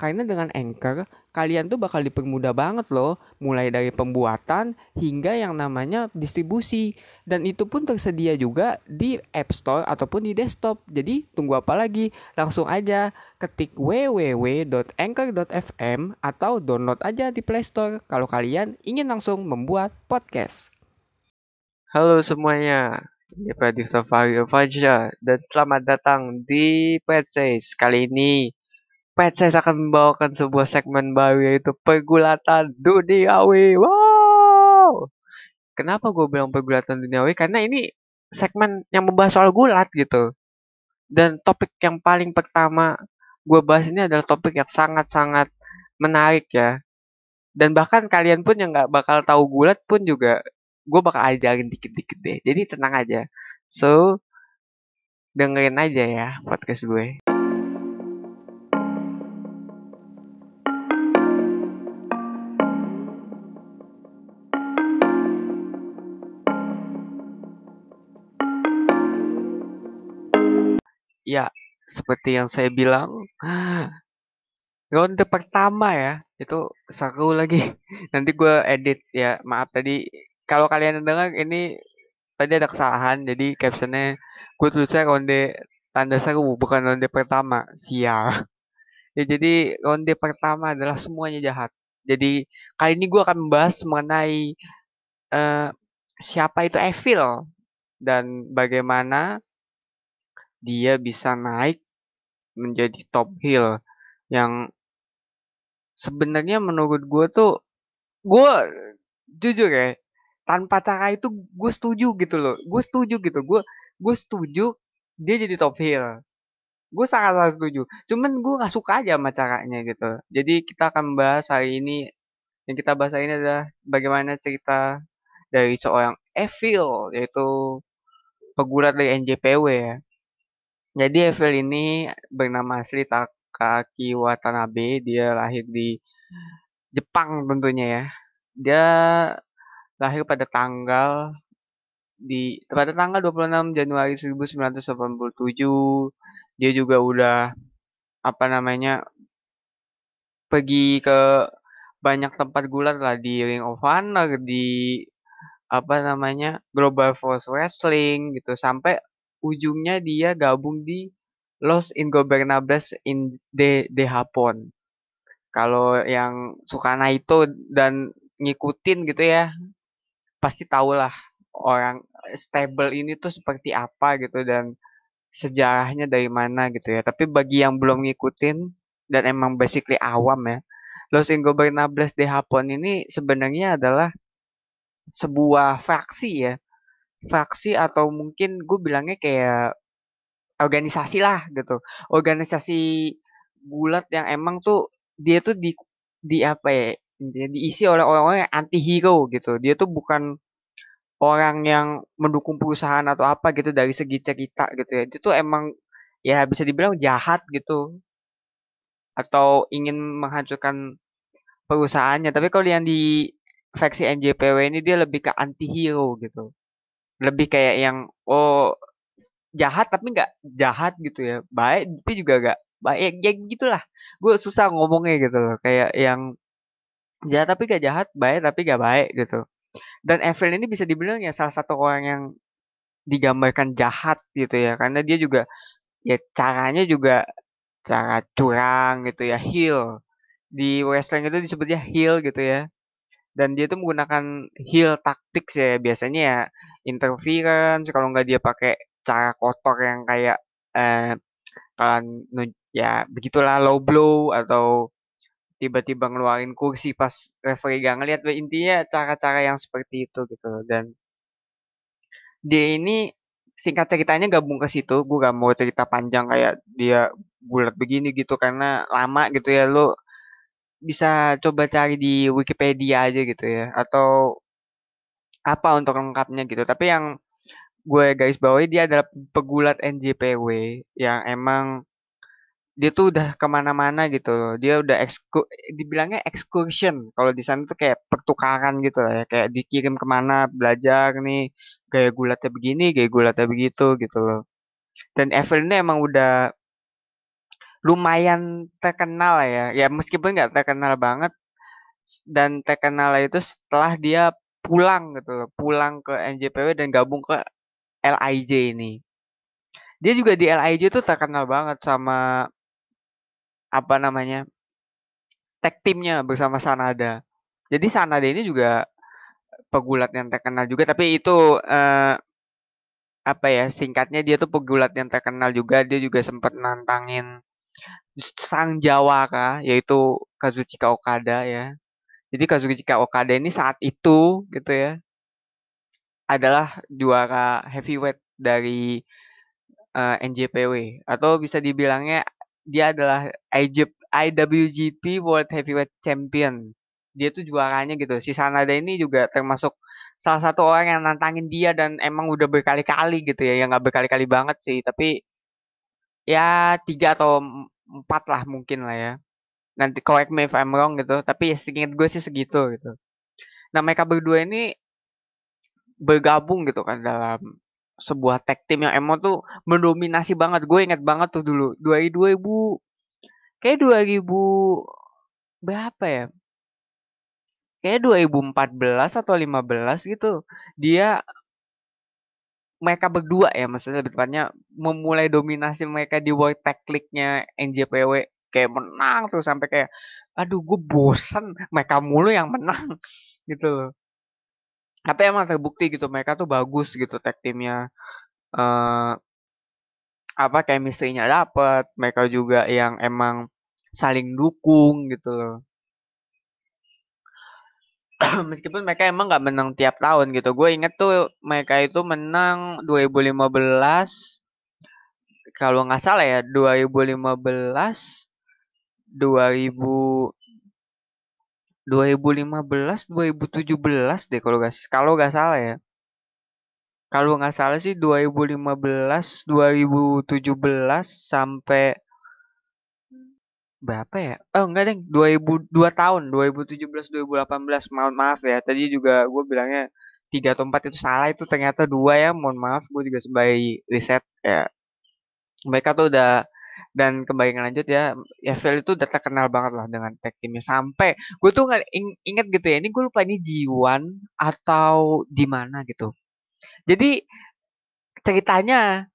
Karena dengan Anchor, kalian tuh bakal dipermudah banget loh, mulai dari pembuatan hingga yang namanya distribusi. Dan itu pun tersedia juga di App Store ataupun di desktop. Jadi tunggu apa lagi? Langsung aja ketik www.anchor.fm atau download aja di Play Store kalau kalian ingin langsung membuat podcast. Halo semuanya, ini Pradik Safari Fajar dan selamat datang di Pet Says. Kali ini Pet Says akan membawakan sebuah segmen baru yaitu pergulatan duniawi. Wow! Kenapa gue bilang pergulatan duniawi? Karena ini segmen yang membahas soal gulat gitu. Dan topik yang paling pertama gue bahas ini adalah topik yang sangat-sangat menarik ya. Dan bahkan kalian pun yang nggak bakal tahu gulat pun juga gue bakal ajarin dikit-dikit deh. Jadi tenang aja. So, dengerin aja ya podcast gue. Ya, seperti yang saya bilang, ronde pertama ya, itu seru lagi. Nanti gue edit ya, maaf tadi kalau kalian dengar ini tadi ada kesalahan, jadi captionnya gue tulisnya ronde tanda seru, bukan ronde pertama. Sial. Ya, jadi ronde pertama adalah semuanya jahat. Jadi kali ini gue akan membahas mengenai uh, siapa itu Evil dan bagaimana dia bisa naik menjadi top heel yang sebenarnya menurut gue tuh gue jujur ya tanpa cara itu gue setuju gitu loh gue setuju gitu gue gue setuju dia jadi top heel. Gue sangat sangat setuju cuman gue nggak suka aja sama caranya gitu. Jadi kita akan bahas hari ini yang kita bahas hari ini adalah bagaimana cerita dari seorang Evil yaitu pegulat dari NJPW ya jadi Evil ini bernama asli Takaki Watanabe dia lahir di Jepang tentunya ya. Dia lahir pada tanggal di pada tanggal 26 Januari 1987 dia juga udah apa namanya pergi ke banyak tempat gulat lah. Di Ring of Honor di apa namanya Global Force Wrestling gitu. Sampai ujungnya dia gabung di Los Ingobernables in de, de Japón. Kalau yang suka Naito dan ngikutin gitu ya, pasti tahu lah orang stable ini tuh seperti apa gitu dan sejarahnya dari mana gitu ya. Tapi bagi yang belum ngikutin dan emang basically awam ya, Los Ingobernables de Japón ini sebenarnya adalah sebuah faksi ya. Faksi atau mungkin gue bilangnya kayak organisasi lah gitu. Organisasi bulat yang emang tuh dia tuh di di apa ya? diisi oleh orang-orang yang anti hero gitu. Dia tuh bukan orang yang mendukung perusahaan atau apa gitu dari segi cerita gitu ya. Itu tuh emang ya bisa dibilang jahat gitu. Atau ingin menghancurkan perusahaannya. Tapi kalau yang di faksi NJPW ini dia lebih ke anti hero gitu. Lebih kayak yang oh jahat tapi nggak jahat gitu ya. Baik tapi juga nggak baik ya gitulah. Gue susah ngomongnya gitu loh. Kayak yang jahat tapi gak jahat, baik tapi gak baik gitu. Dan Evelyn ini bisa dibilang ya salah satu orang yang digambarkan jahat gitu ya, karena dia juga ya caranya juga cara curang gitu ya, heel. Di wrestling itu disebutnya heel gitu ya. Dan dia tuh menggunakan heel tactics ya, biasanya ya interference kalau nggak dia pakai cara kotor yang kayak eh kan ya begitulah low blow atau tiba-tiba ngeluarin kursi pas referee gak ngeliat intinya cara-cara yang seperti itu gitu dan dia ini singkat ceritanya gabung ke situ. Gue gak mau cerita panjang kayak dia bulat begini gitu karena lama gitu ya. Lo bisa coba cari di Wikipedia aja gitu ya. Atau apa untuk lengkapnya gitu tapi yang gue guys bawahi dia adalah pegulat NJPW yang emang dia tuh udah ke mana-mana gitu loh. Dia udah eksku, dibilangnya excursion. Kalau di sana tuh kayak pertukaran gitu lah ya. Kayak dikirim ke mana belajar nih. Gaya gulatnya begini, gaya gulatnya begitu gitu loh. Dan Evelyn ini emang udah lumayan terkenal ya. Ya meskipun nggak terkenal banget. Dan terkenal itu setelah dia pulang gitu loh. Pulang ke NJPW dan gabung ke LIJ ini. Dia juga di LIJ tuh terkenal banget sama apa namanya tag timnya bersama Sanada. Jadi Sanada ini juga pegulat yang terkenal juga, tapi itu eh, apa ya singkatnya dia tuh pegulat yang terkenal juga. Dia juga sempat nantangin sang Jawara yaitu Kazuchika Okada ya. Jadi Kazuchika Okada ini saat itu gitu ya adalah juara heavyweight dari uh, NJPW atau bisa dibilangnya dia adalah IWGP World Heavyweight Champion. Dia tuh juaranya gitu. Si Sanada ini juga termasuk salah satu orang yang nantangin dia dan emang udah berkali-kali gitu ya. Yang nggak berkali-kali banget sih, tapi ya tiga atau empat lah mungkin lah ya. Nanti correct me if I'm wrong gitu. Tapi ya sedikit gue sih segitu gitu. Nah mereka berdua ini bergabung gitu kan dalam sebuah tag team yang emang tuh mendominasi banget. Gue inget banget tuh dulu 2000 kayak 2000 berapa ya? Kayak 2014 atau 15 gitu. Dia mereka berdua ya maksudnya lebih tepatnya memulai dominasi mereka di World Tag League-nya NJPW kayak menang tuh sampai kayak aduh gue bosan mereka mulu yang menang gitu loh. Tapi emang terbukti gitu mereka tuh bagus gitu tag timnya uh, apa chemistry-nya dapet mereka juga yang emang saling dukung gitu loh. Meskipun mereka emang nggak menang tiap tahun gitu gue inget tuh mereka itu menang 2015 kalau nggak salah ya 2015 2000 2015 2017 deh kalau gak kalau nggak salah ya. Kalau nggak salah sih 2015 2017 sampai berapa ya? Oh enggak deh 2002 tahun 2017 2018 mohon maaf ya tadi juga gue bilangnya tiga atau empat itu salah itu ternyata dua ya mohon maaf gue juga sebagai riset ya. Mereka tuh udah dan kembali lanjut ya Phil itu udah terkenal banget lah dengan tag teamnya. Sampai gue tuh nggak inget gitu ya ini gue lupa ini Jiwan atau di mana gitu. Jadi ceritanya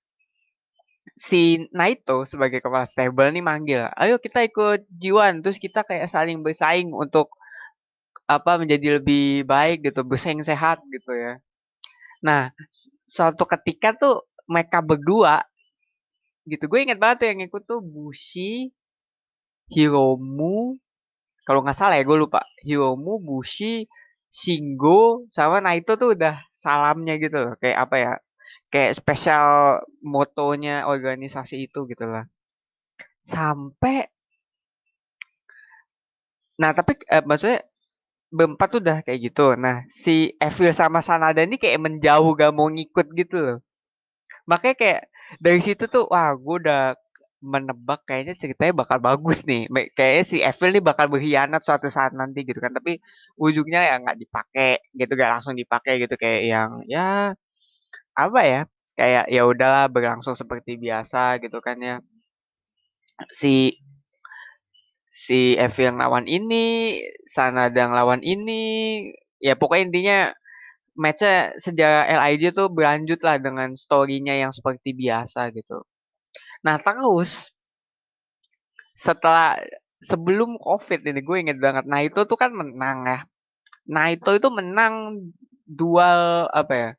si Naito sebagai kepala stable nih manggil ayo kita ikut Jiwan. Terus kita kayak saling bersaing untuk apa menjadi lebih baik gitu bersaing sehat gitu ya. Nah suatu ketika tuh mereka berdua gitu. Gue inget banget tuh yang ikut tuh Bushi Hiromu kalau nggak salah ya gue lupa. Hiromu Bushi Shingo sama Naito tuh udah salamnya gitu loh. Kayak apa ya kayak spesial motonya organisasi itu gitu lah sampai nah tapi eh, maksudnya berempat tuh udah kayak gitu. Nah si Evil sama Sanada ini kayak menjauh gak mau ngikut gitu loh. Makanya kayak dari situ tuh wah gue udah menebak kayaknya ceritanya bakal bagus nih. Kayaknya si Evil nih bakal berkhianat suatu saat nanti gitu kan. Tapi ujungnya ya nggak dipakai gitu gak langsung dipakai gitu. Kayak yang ya apa ya kayak ya udahlah berlangsung seperti biasa gitu kan ya. Si si Evil yang lawan ini sana yang lawan ini ya pokoknya intinya matchnya sejak LIJ tuh berlanjut lah dengan storynya yang seperti biasa gitu. Nah terus setelah sebelum COVID ini gue inget banget. Nah itu tuh kan menang ya. Nah itu itu menang dual apa ya?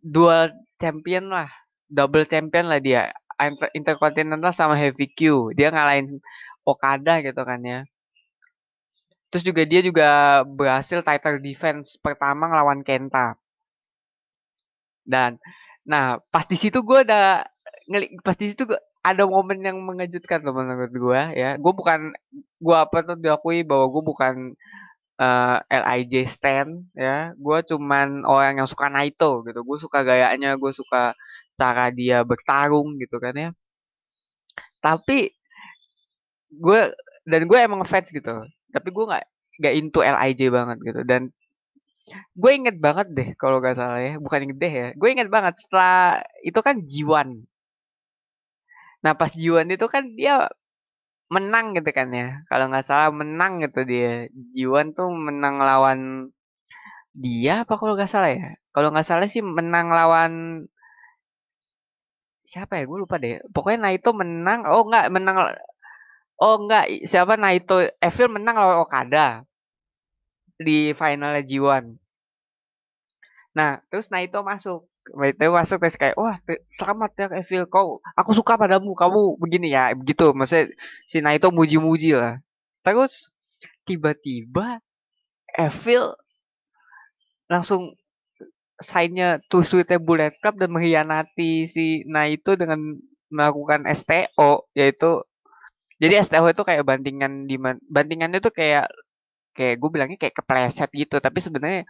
Dual champion lah, double champion lah dia. Intercontinental sama Heavy Q. Dia ngalahin Okada gitu kan ya. Terus juga dia juga berhasil title defense pertama ngelawan Kenta. Dan nah pas di situ gue ada pas di situ ada momen yang mengejutkan tuh menurut gue ya. Gue bukan gue apa tuh diakui bahwa gue bukan uh, eh, LIJ stand ya. Gue cuman orang yang suka Naito gitu. Gue suka gayanya, gue suka cara dia bertarung gitu kan ya. Tapi gue dan gue emang fans gitu tapi gue nggak nggak into LIJ banget gitu. Dan gue inget banget deh kalau gak salah ya bukan inget deh ya gue inget banget setelah itu kan Jiwan nah pas Jiwan itu kan dia menang gitu kan ya. Kalau nggak salah menang gitu dia. Jiwan tuh menang lawan dia apa kalau nggak salah ya? Kalau nggak salah sih menang lawan siapa ya? Gue lupa deh. Pokoknya Naito menang oh nggak menang oh nggak siapa? Naito Evil menang lawan Okada di final G1 nah terus Naito masuk. Naito masuk terus kayak wah selamat ya Evil. Kau aku suka padamu. Kamu begini ya begitu maksudnya si Naito muji-muji lah. Terus tiba-tiba Evil langsung signnya Sweet Bullet Club dan mengkhianati si Naito dengan melakukan STO yaitu jadi STO itu kayak bandingan di bandingannya tuh kayak kayak gue bilangnya kayak kepleset gitu tapi sebenarnya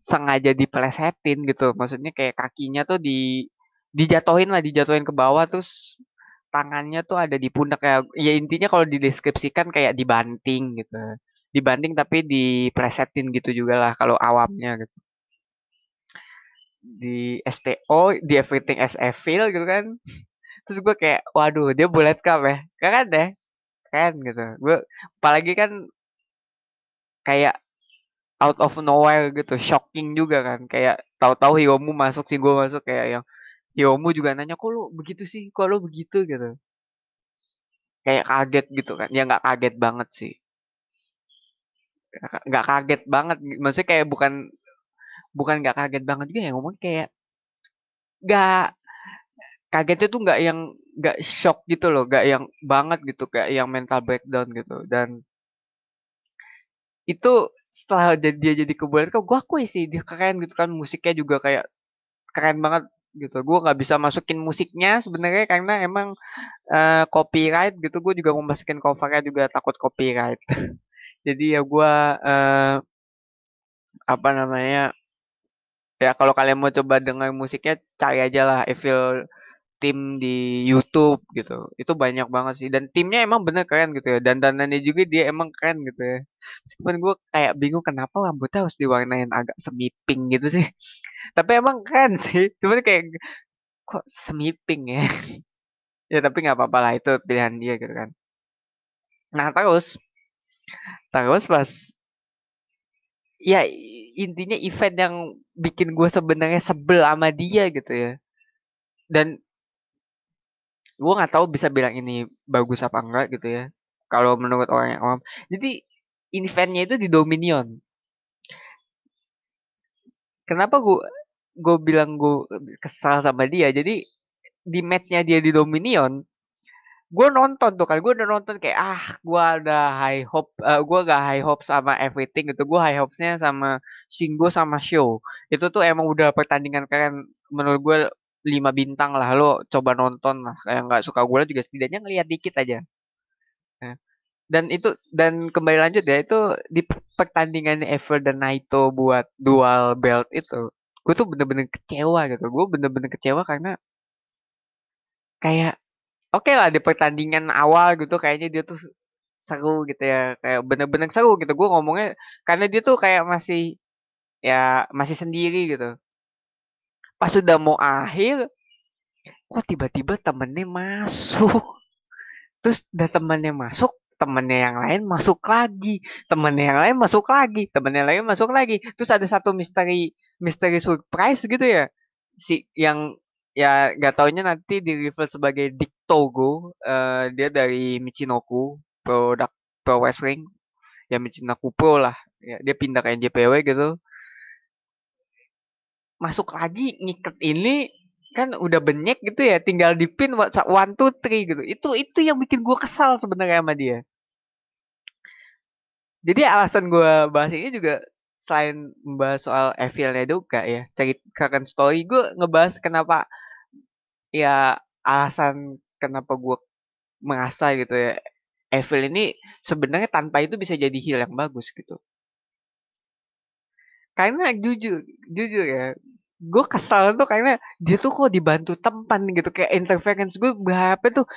sengaja dipelesetin gitu. Maksudnya kayak kakinya tuh di dijatuhin lah dijatuhin ke bawah terus tangannya tuh ada di pundak ya ya intinya kalau dideskripsikan kayak dibanting gitu. Dibanting tapi diplesetin gitu juga lah kalau awamnya gitu. Di STO di Everything as Evil gitu kan terus gue kayak waduh dia bullet cup ya. Kan deh kan gitu. Gue apalagi kan kayak out of nowhere gitu shocking juga kan. Kayak tahu-tahu Hiromu masuk sih gue masuk kayak yang Hiromu juga nanya kok lu begitu sih? Kok lu begitu? Gitu. Kayak kaget gitu kan. Ya nggak kaget banget sih. Nggak kaget banget. Maksudnya kayak bukan bukan nggak kaget banget juga ya ngomong kayak nggak kagetnya tuh nggak yang nggak shock gitu loh nggak yang banget gitu kayak yang mental breakdown gitu. Dan itu setelah dia jadi kebulan kok gue akui sih dia keren gitu kan musiknya juga kayak keren banget gitu. Gue nggak bisa masukin musiknya sebenarnya karena emang uh, copyright gitu gue juga mau masukin covernya juga takut copyright. Jadi ya gue uh, apa namanya ya kalau kalian mau coba dengar musiknya cari aja lah Evil tim di YouTube gitu. Itu banyak banget sih. Dan timnya emang bener keren gitu ya. Dan dandannya juga dia emang keren gitu ya. Meskipun gue kayak bingung kenapa rambutnya harus diwarnain agak semi pink gitu sih. Tapi emang keren sih. Cuman kayak kok semi pink ya? Ya tapi nggak apa-apa lah. Itu pilihan dia gitu kan. Nah terus terus pas ya intinya event yang bikin gue sebenarnya sebel sama dia gitu ya. Dan gue nggak tahu bisa bilang ini bagus apa enggak gitu ya kalau menurut orang yang awam. Jadi eventnya itu di Dominion. Kenapa gue gue bilang gue kesal sama dia? Jadi di matchnya dia di Dominion gue nonton tuh kan gue udah nonton kayak ah gue ada high hope uh, gue gak high hope sama everything gitu gue high hopesnya sama Shingo sama Show itu tuh emang udah pertandingan keren menurut gue lima bintang lah lo coba nonton lah. Kayak nggak suka gue juga setidaknya ngeliat dikit aja. Nah, dan itu dan kembali lanjut ya itu di pertandingan Ever dan Naito buat dual belt itu gue tuh bener-bener kecewa gitu. Gue bener-bener kecewa karena kayak oke okay lah di pertandingan awal gitu kayaknya dia tuh seru gitu ya kayak bener-bener seru gitu. Gue ngomongnya karena dia tuh kayak masih ya masih sendiri gitu pas sudah mau akhir kok tiba-tiba temennya masuk? Terus udah temennya masuk temennya yang lain masuk lagi. Temennya yang lain masuk lagi temennya yang lain masuk lagi. Terus ada satu misteri misteri surprise gitu ya. Si yang ya nggak taunya nanti di reveal sebagai Dick Togo uh, dia dari Michinoku produk pro wrestling. Ya Michinoku Pro lah. Ya dia pindah ke NJPW gitu masuk lagi ngiket ini kan udah benyek gitu ya tinggal di pin one two three gitu. Itu itu yang bikin gue kesal sebenarnya sama dia. Jadi alasan gue bahas ini juga selain membahas soal Evilnya juga ya ceritakan story gue ngebahas kenapa ya alasan kenapa gue merasa gitu ya Evil ini sebenarnya tanpa itu bisa jadi heal yang bagus gitu. Karena jujur jujur ya gue kesal tuh karena dia tuh kok dibantu tempan gitu kayak interference. Gue berharap tuh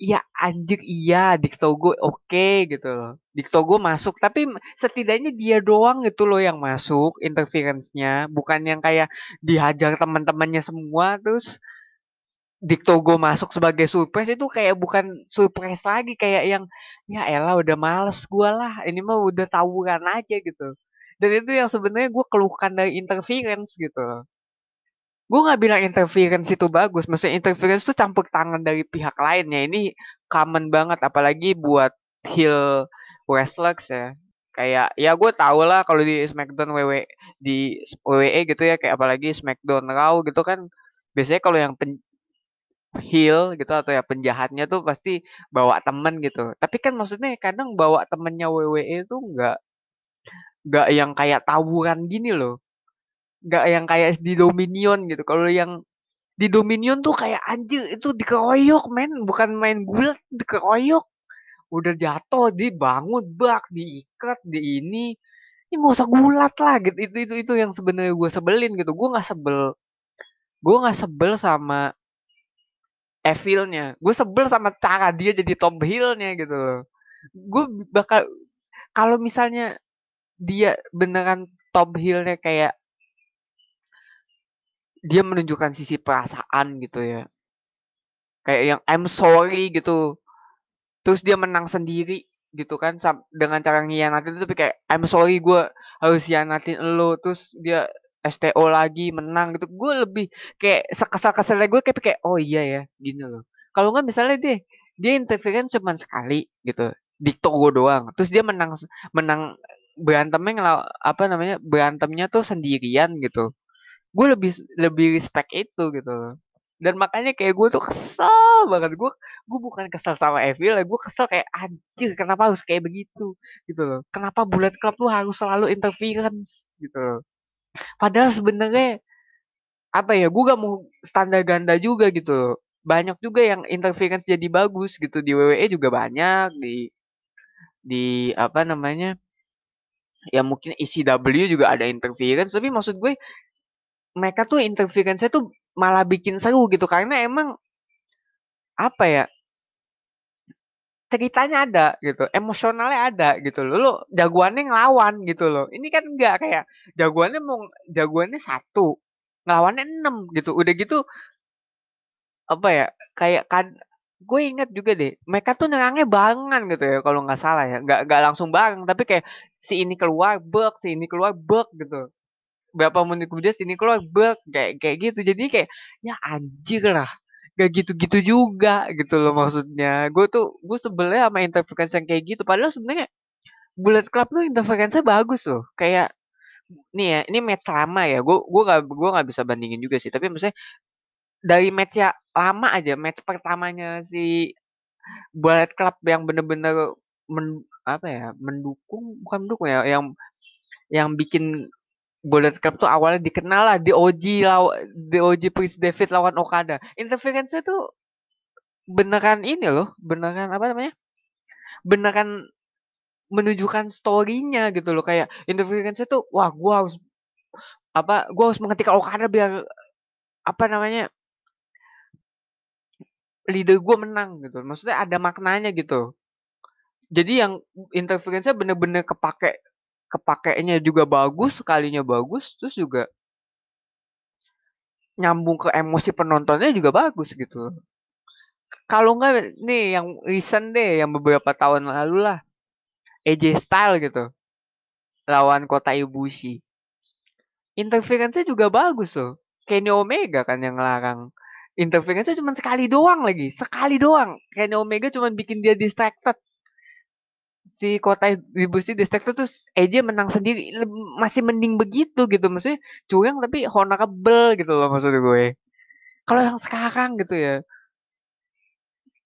ya anjir iya Diktogo oke okay, gitu loh. Diktogo masuk tapi setidaknya dia doang itu loh yang masuk interference-nya. Bukan yang kayak dihajar teman-temannya semua terus Diktogo masuk sebagai surprise. Itu kayak bukan surprise lagi kayak yang ya elah udah males gue lah ini mah udah tawuran aja gitu. Dan itu yang sebenarnya gue keluhkan dari interference gitu gue nggak bilang interference itu bagus maksudnya interference itu campur tangan dari pihak lainnya ini common banget apalagi buat heel wrestlers ya. Kayak ya gue tau lah kalau di Smackdown WWE di WWE gitu ya kayak apalagi Smackdown Raw gitu kan biasanya kalau yang pen, heel gitu atau ya penjahatnya tuh pasti bawa temen gitu. Tapi kan maksudnya kadang bawa temennya WWE itu nggak nggak yang kayak tawuran gini loh nggak yang kayak di Dominion gitu. Kalau yang di Dominion tuh kayak anjir itu dikeroyok men, bukan main gulat dikeroyok. Udah jatuh dibangun bak diikat di ini. Ini nggak usah gulat lah gitu. Itu itu itu yang sebenarnya gue sebelin gitu. Gue nggak sebel. Gue nggak sebel sama Evilnya. Gue sebel sama cara dia jadi top heel-nya gitu. Gue bakal kalau misalnya dia beneran top heel-nya kayak dia menunjukkan sisi perasaan gitu ya. Kayak yang I'm sorry gitu. Terus dia menang sendiri gitu kan dengan cara ngianatin tapi kayak I'm sorry gue harus hianatin lo. Terus dia STO lagi menang gitu. Gue lebih kayak sekesal keselnya gue kayak kayak oh iya ya gini loh. Kalau nggak misalnya deh dia interference cuma sekali gitu di Togo doang. Terus dia menang menang berantemnya apa namanya berantemnya tuh sendirian gitu gue lebih lebih respect itu gitu. Dan makanya kayak gue tuh kesel banget. Gue gue bukan kesel sama Evil ya gue kesel kayak anjir kenapa harus kayak begitu? Gitu loh. Kenapa Bullet Club tuh harus selalu interference? Gitu loh. Padahal sebenarnya apa ya gue gak mau standar ganda juga gitu loh. Banyak juga yang interference jadi bagus gitu. Di WWE juga banyak di di apa namanya ya mungkin ECW juga ada interference. Tapi maksud gue mereka tuh interference-nya tuh malah bikin seru gitu karena emang apa ya ceritanya ada gitu, emosionalnya ada gitu loh. Lo jagoannya ngelawan gitu loh. Ini kan enggak kayak jagoannya mau jagoannya satu, ngelawannya enam gitu. Udah gitu apa ya kayak kan gue inget juga deh mereka tuh nerangnya barengan gitu ya kalau nggak salah ya nggak nggak langsung bareng tapi kayak si ini keluar bug si ini keluar bug gitu berapa menit kemudian sini keluar bug kayak kayak gitu. Jadi kayak ya anjir lah gak gitu-gitu juga gitu loh maksudnya. Gue tuh gue sebelnya sama interference yang kayak gitu. Padahal sebenarnya Bullet Club tuh interference bagus loh. Kayak nih ya ini match lama ya. Gue gue gak gue gak bisa bandingin juga sih. Tapi maksudnya dari match ya lama aja match pertamanya si Bullet Club yang bener-bener men, apa ya mendukung bukan mendukung ya yang yang bikin Bullet Club tuh awalnya dikenal lah di OG law di OG Prince David lawan Okada. Interference-nya tuh beneran ini loh, beneran apa namanya? Beneran menunjukkan story-nya gitu loh kayak interference tuh wah gua harus apa gua harus menghentikan Okada biar apa namanya leader gue menang gitu maksudnya ada maknanya gitu jadi yang interference-nya bener-bener kepake kepakainya juga bagus, sekalinya bagus, terus juga nyambung ke emosi penontonnya juga bagus gitu. Kalau enggak nih yang recent deh, yang beberapa tahun lalu lah, AJ Style gitu, lawan Kota Ibushi. Interference-nya juga bagus loh. Kenny Omega kan yang ngelarang. Interference-nya cuma sekali doang lagi, sekali doang. Kenny Omega cuma bikin dia distracted si kota distribusi distrik itu terus EJ menang sendiri. Masih mending begitu gitu. Maksudnya curang tapi honorable gitu loh maksud gue. Kalau yang sekarang gitu ya.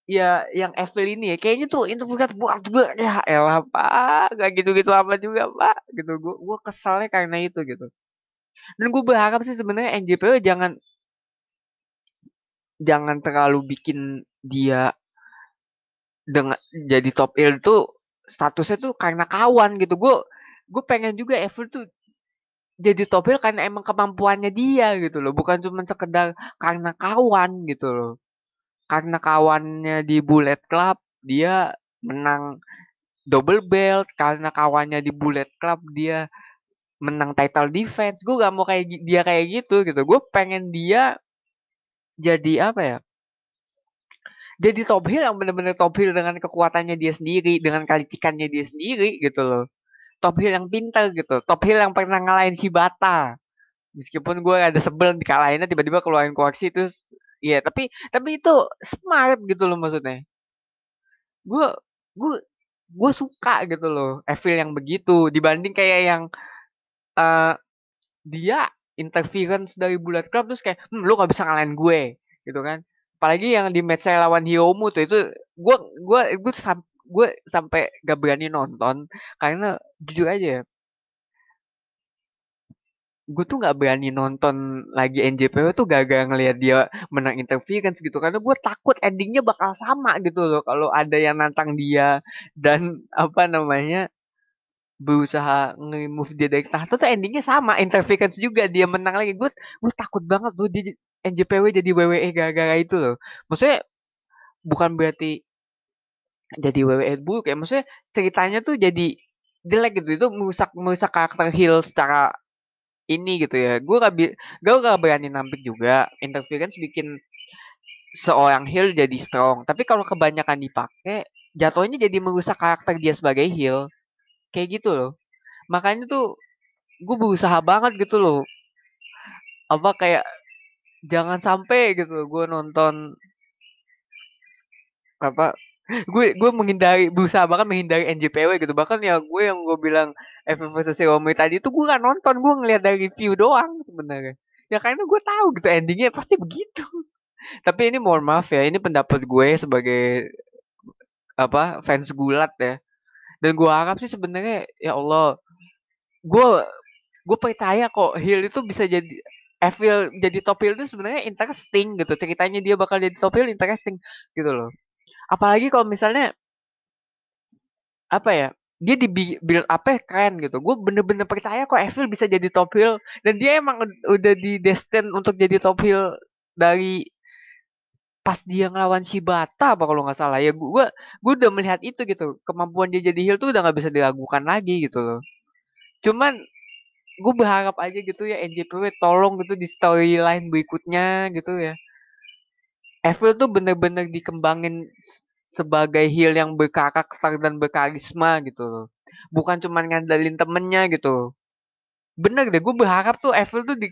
Ya yang Evil ini ya kayaknya tuh itu bukan buat gue ya elah pak gak gitu-gitu apa juga pak gitu. Gue gue kesalnya karena itu gitu. Dan gue berharap sih sebenarnya NJPW jangan jangan terlalu bikin dia dengan jadi top il tuh statusnya tuh karena kawan gitu. Gue gue pengen juga Evil tuh jadi top heel karena emang kemampuannya dia gitu loh. Bukan cuma sekedar karena kawan gitu loh. Karena kawannya di Bullet Club dia menang double belt. Karena kawannya di Bullet Club dia menang title defense. Gue gak mau kayak dia kayak gitu gitu. Gue pengen dia jadi apa ya jadi top heel yang bener-bener top heel dengan kekuatannya dia sendiri dengan kalicikannya dia sendiri gitu loh. Top heel yang pintar gitu. Top heel yang pernah ngalahin si Bata. Meskipun gue ada sebel dikalahinnya tiba-tiba keluarin koaksi terus iya tapi tapi itu smart gitu loh maksudnya. Gue gue gue suka gitu loh Evil yang begitu. Dibanding kayak yang uh, dia interference dari Bullet Club terus kayak hm, lu gak bisa ngalahin gue gitu kan apalagi yang di match saya lawan Hiromu tuh itu gue gue gue sam gue sampai gak berani nonton karena jujur aja ya gue tuh nggak berani nonton lagi NJPW tuh gagal ngelihat dia menang interference gitu karena gue takut endingnya bakal sama gitu loh kalau ada yang nantang dia dan apa namanya berusaha nge-move dia dari tahta tuh endingnya sama interference juga dia menang lagi gue gue takut banget tuh di NJPW jadi WWE gara-gara itu loh. Maksudnya bukan berarti jadi WWE buruk ya maksudnya ceritanya tuh jadi jelek gitu. Itu merusak merusak karakter heel secara ini gitu ya. Gue gak gue gak berani nampik juga. Interference bikin seorang heel jadi strong. Tapi kalau kebanyakan dipakai jatuhnya jadi merusak karakter dia sebagai heel kayak gitu loh. Makanya tuh gue berusaha banget gitu loh. Apa kayak jangan sampai gitu gue nonton apa gue gue menghindari berusaha banget menghindari NJPW gitu. Bahkan ya gue yang gue bilang FF Xiaomi tadi itu gue gak nonton gue ngeliat dari review doang sebenarnya. Ya karena gue tahu gitu endingnya pasti begitu. Tapi ini mohon maaf ya ini pendapat gue sebagai apa fans gulat ya. Dan gue harap sih sebenarnya ya Allah gue gue percaya kok Hill itu bisa jadi Evil jadi top heel itu sebenarnya interesting gitu. Ceritanya dia bakal jadi top heel interesting gitu loh. Apalagi kalau misalnya apa ya dia di build apa keren gitu. Gue bener-bener percaya kok Evil bisa jadi top heel. Dan dia emang udah di destin untuk jadi top heel dari pas dia ngelawan Shibata apa kalau nggak salah ya. Gue gue udah melihat itu gitu. Kemampuan dia jadi heel tuh udah nggak bisa diragukan lagi gitu loh. Cuman gue berharap aja gitu ya NJPW tolong gitu di storyline berikutnya gitu ya Evil tuh bener-bener dikembangin sebagai heel yang berkarakter dan berkarisma gitu loh. Bukan cuma ngandalin temennya gitu. Bener deh, gue berharap tuh Evil tuh di,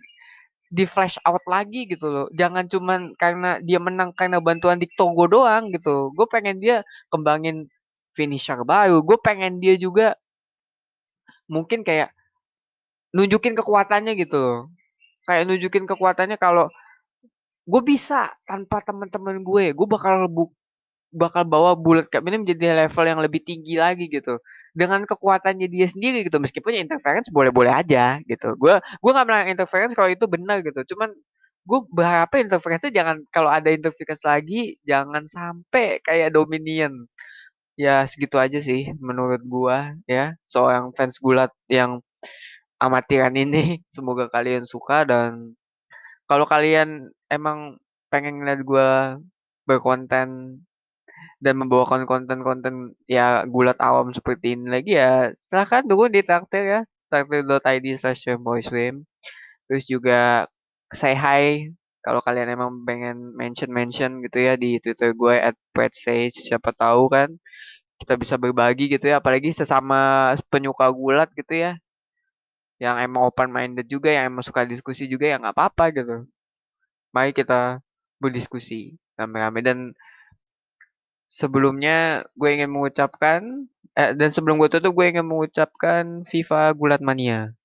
di flash out lagi gitu loh. Jangan cuman karena dia menang karena bantuan di Togo doang gitu. Gue pengen dia kembangin finisher baru. Gue pengen dia juga mungkin kayak nunjukin kekuatannya gitu. Kayak nunjukin kekuatannya kalau gue bisa tanpa teman-teman gue gue bakal bu bakal bawa bullet cap ini menjadi level yang lebih tinggi lagi gitu. Dengan kekuatannya dia sendiri gitu meskipun interference boleh-boleh aja gitu. Gue gue nggak bilang interference kalau itu benar gitu cuman gue berharap interference jangan kalau ada interference lagi jangan sampai kayak Dominion. Ya segitu aja sih menurut gue ya seorang fans gulat yang amatiran ini. Semoga kalian suka dan kalau kalian emang pengen ngeliat gue berkonten dan membawakan konten-konten ya gulat awam seperti ini lagi ya silahkan tunggu di traktir ya. Traktir.id slash swim terus juga say hi kalau kalian emang pengen mention-mention gitu ya di Twitter gue at Sage siapa tahu kan kita bisa berbagi gitu ya apalagi sesama penyuka gulat gitu ya yang emang open minded juga yang emang suka diskusi juga ya nggak apa-apa gitu. Mari kita berdiskusi rame-rame. Dan sebelumnya gue ingin mengucapkan eh, dan sebelum gue tutup gue ingin mengucapkan FIFA Gulat Mania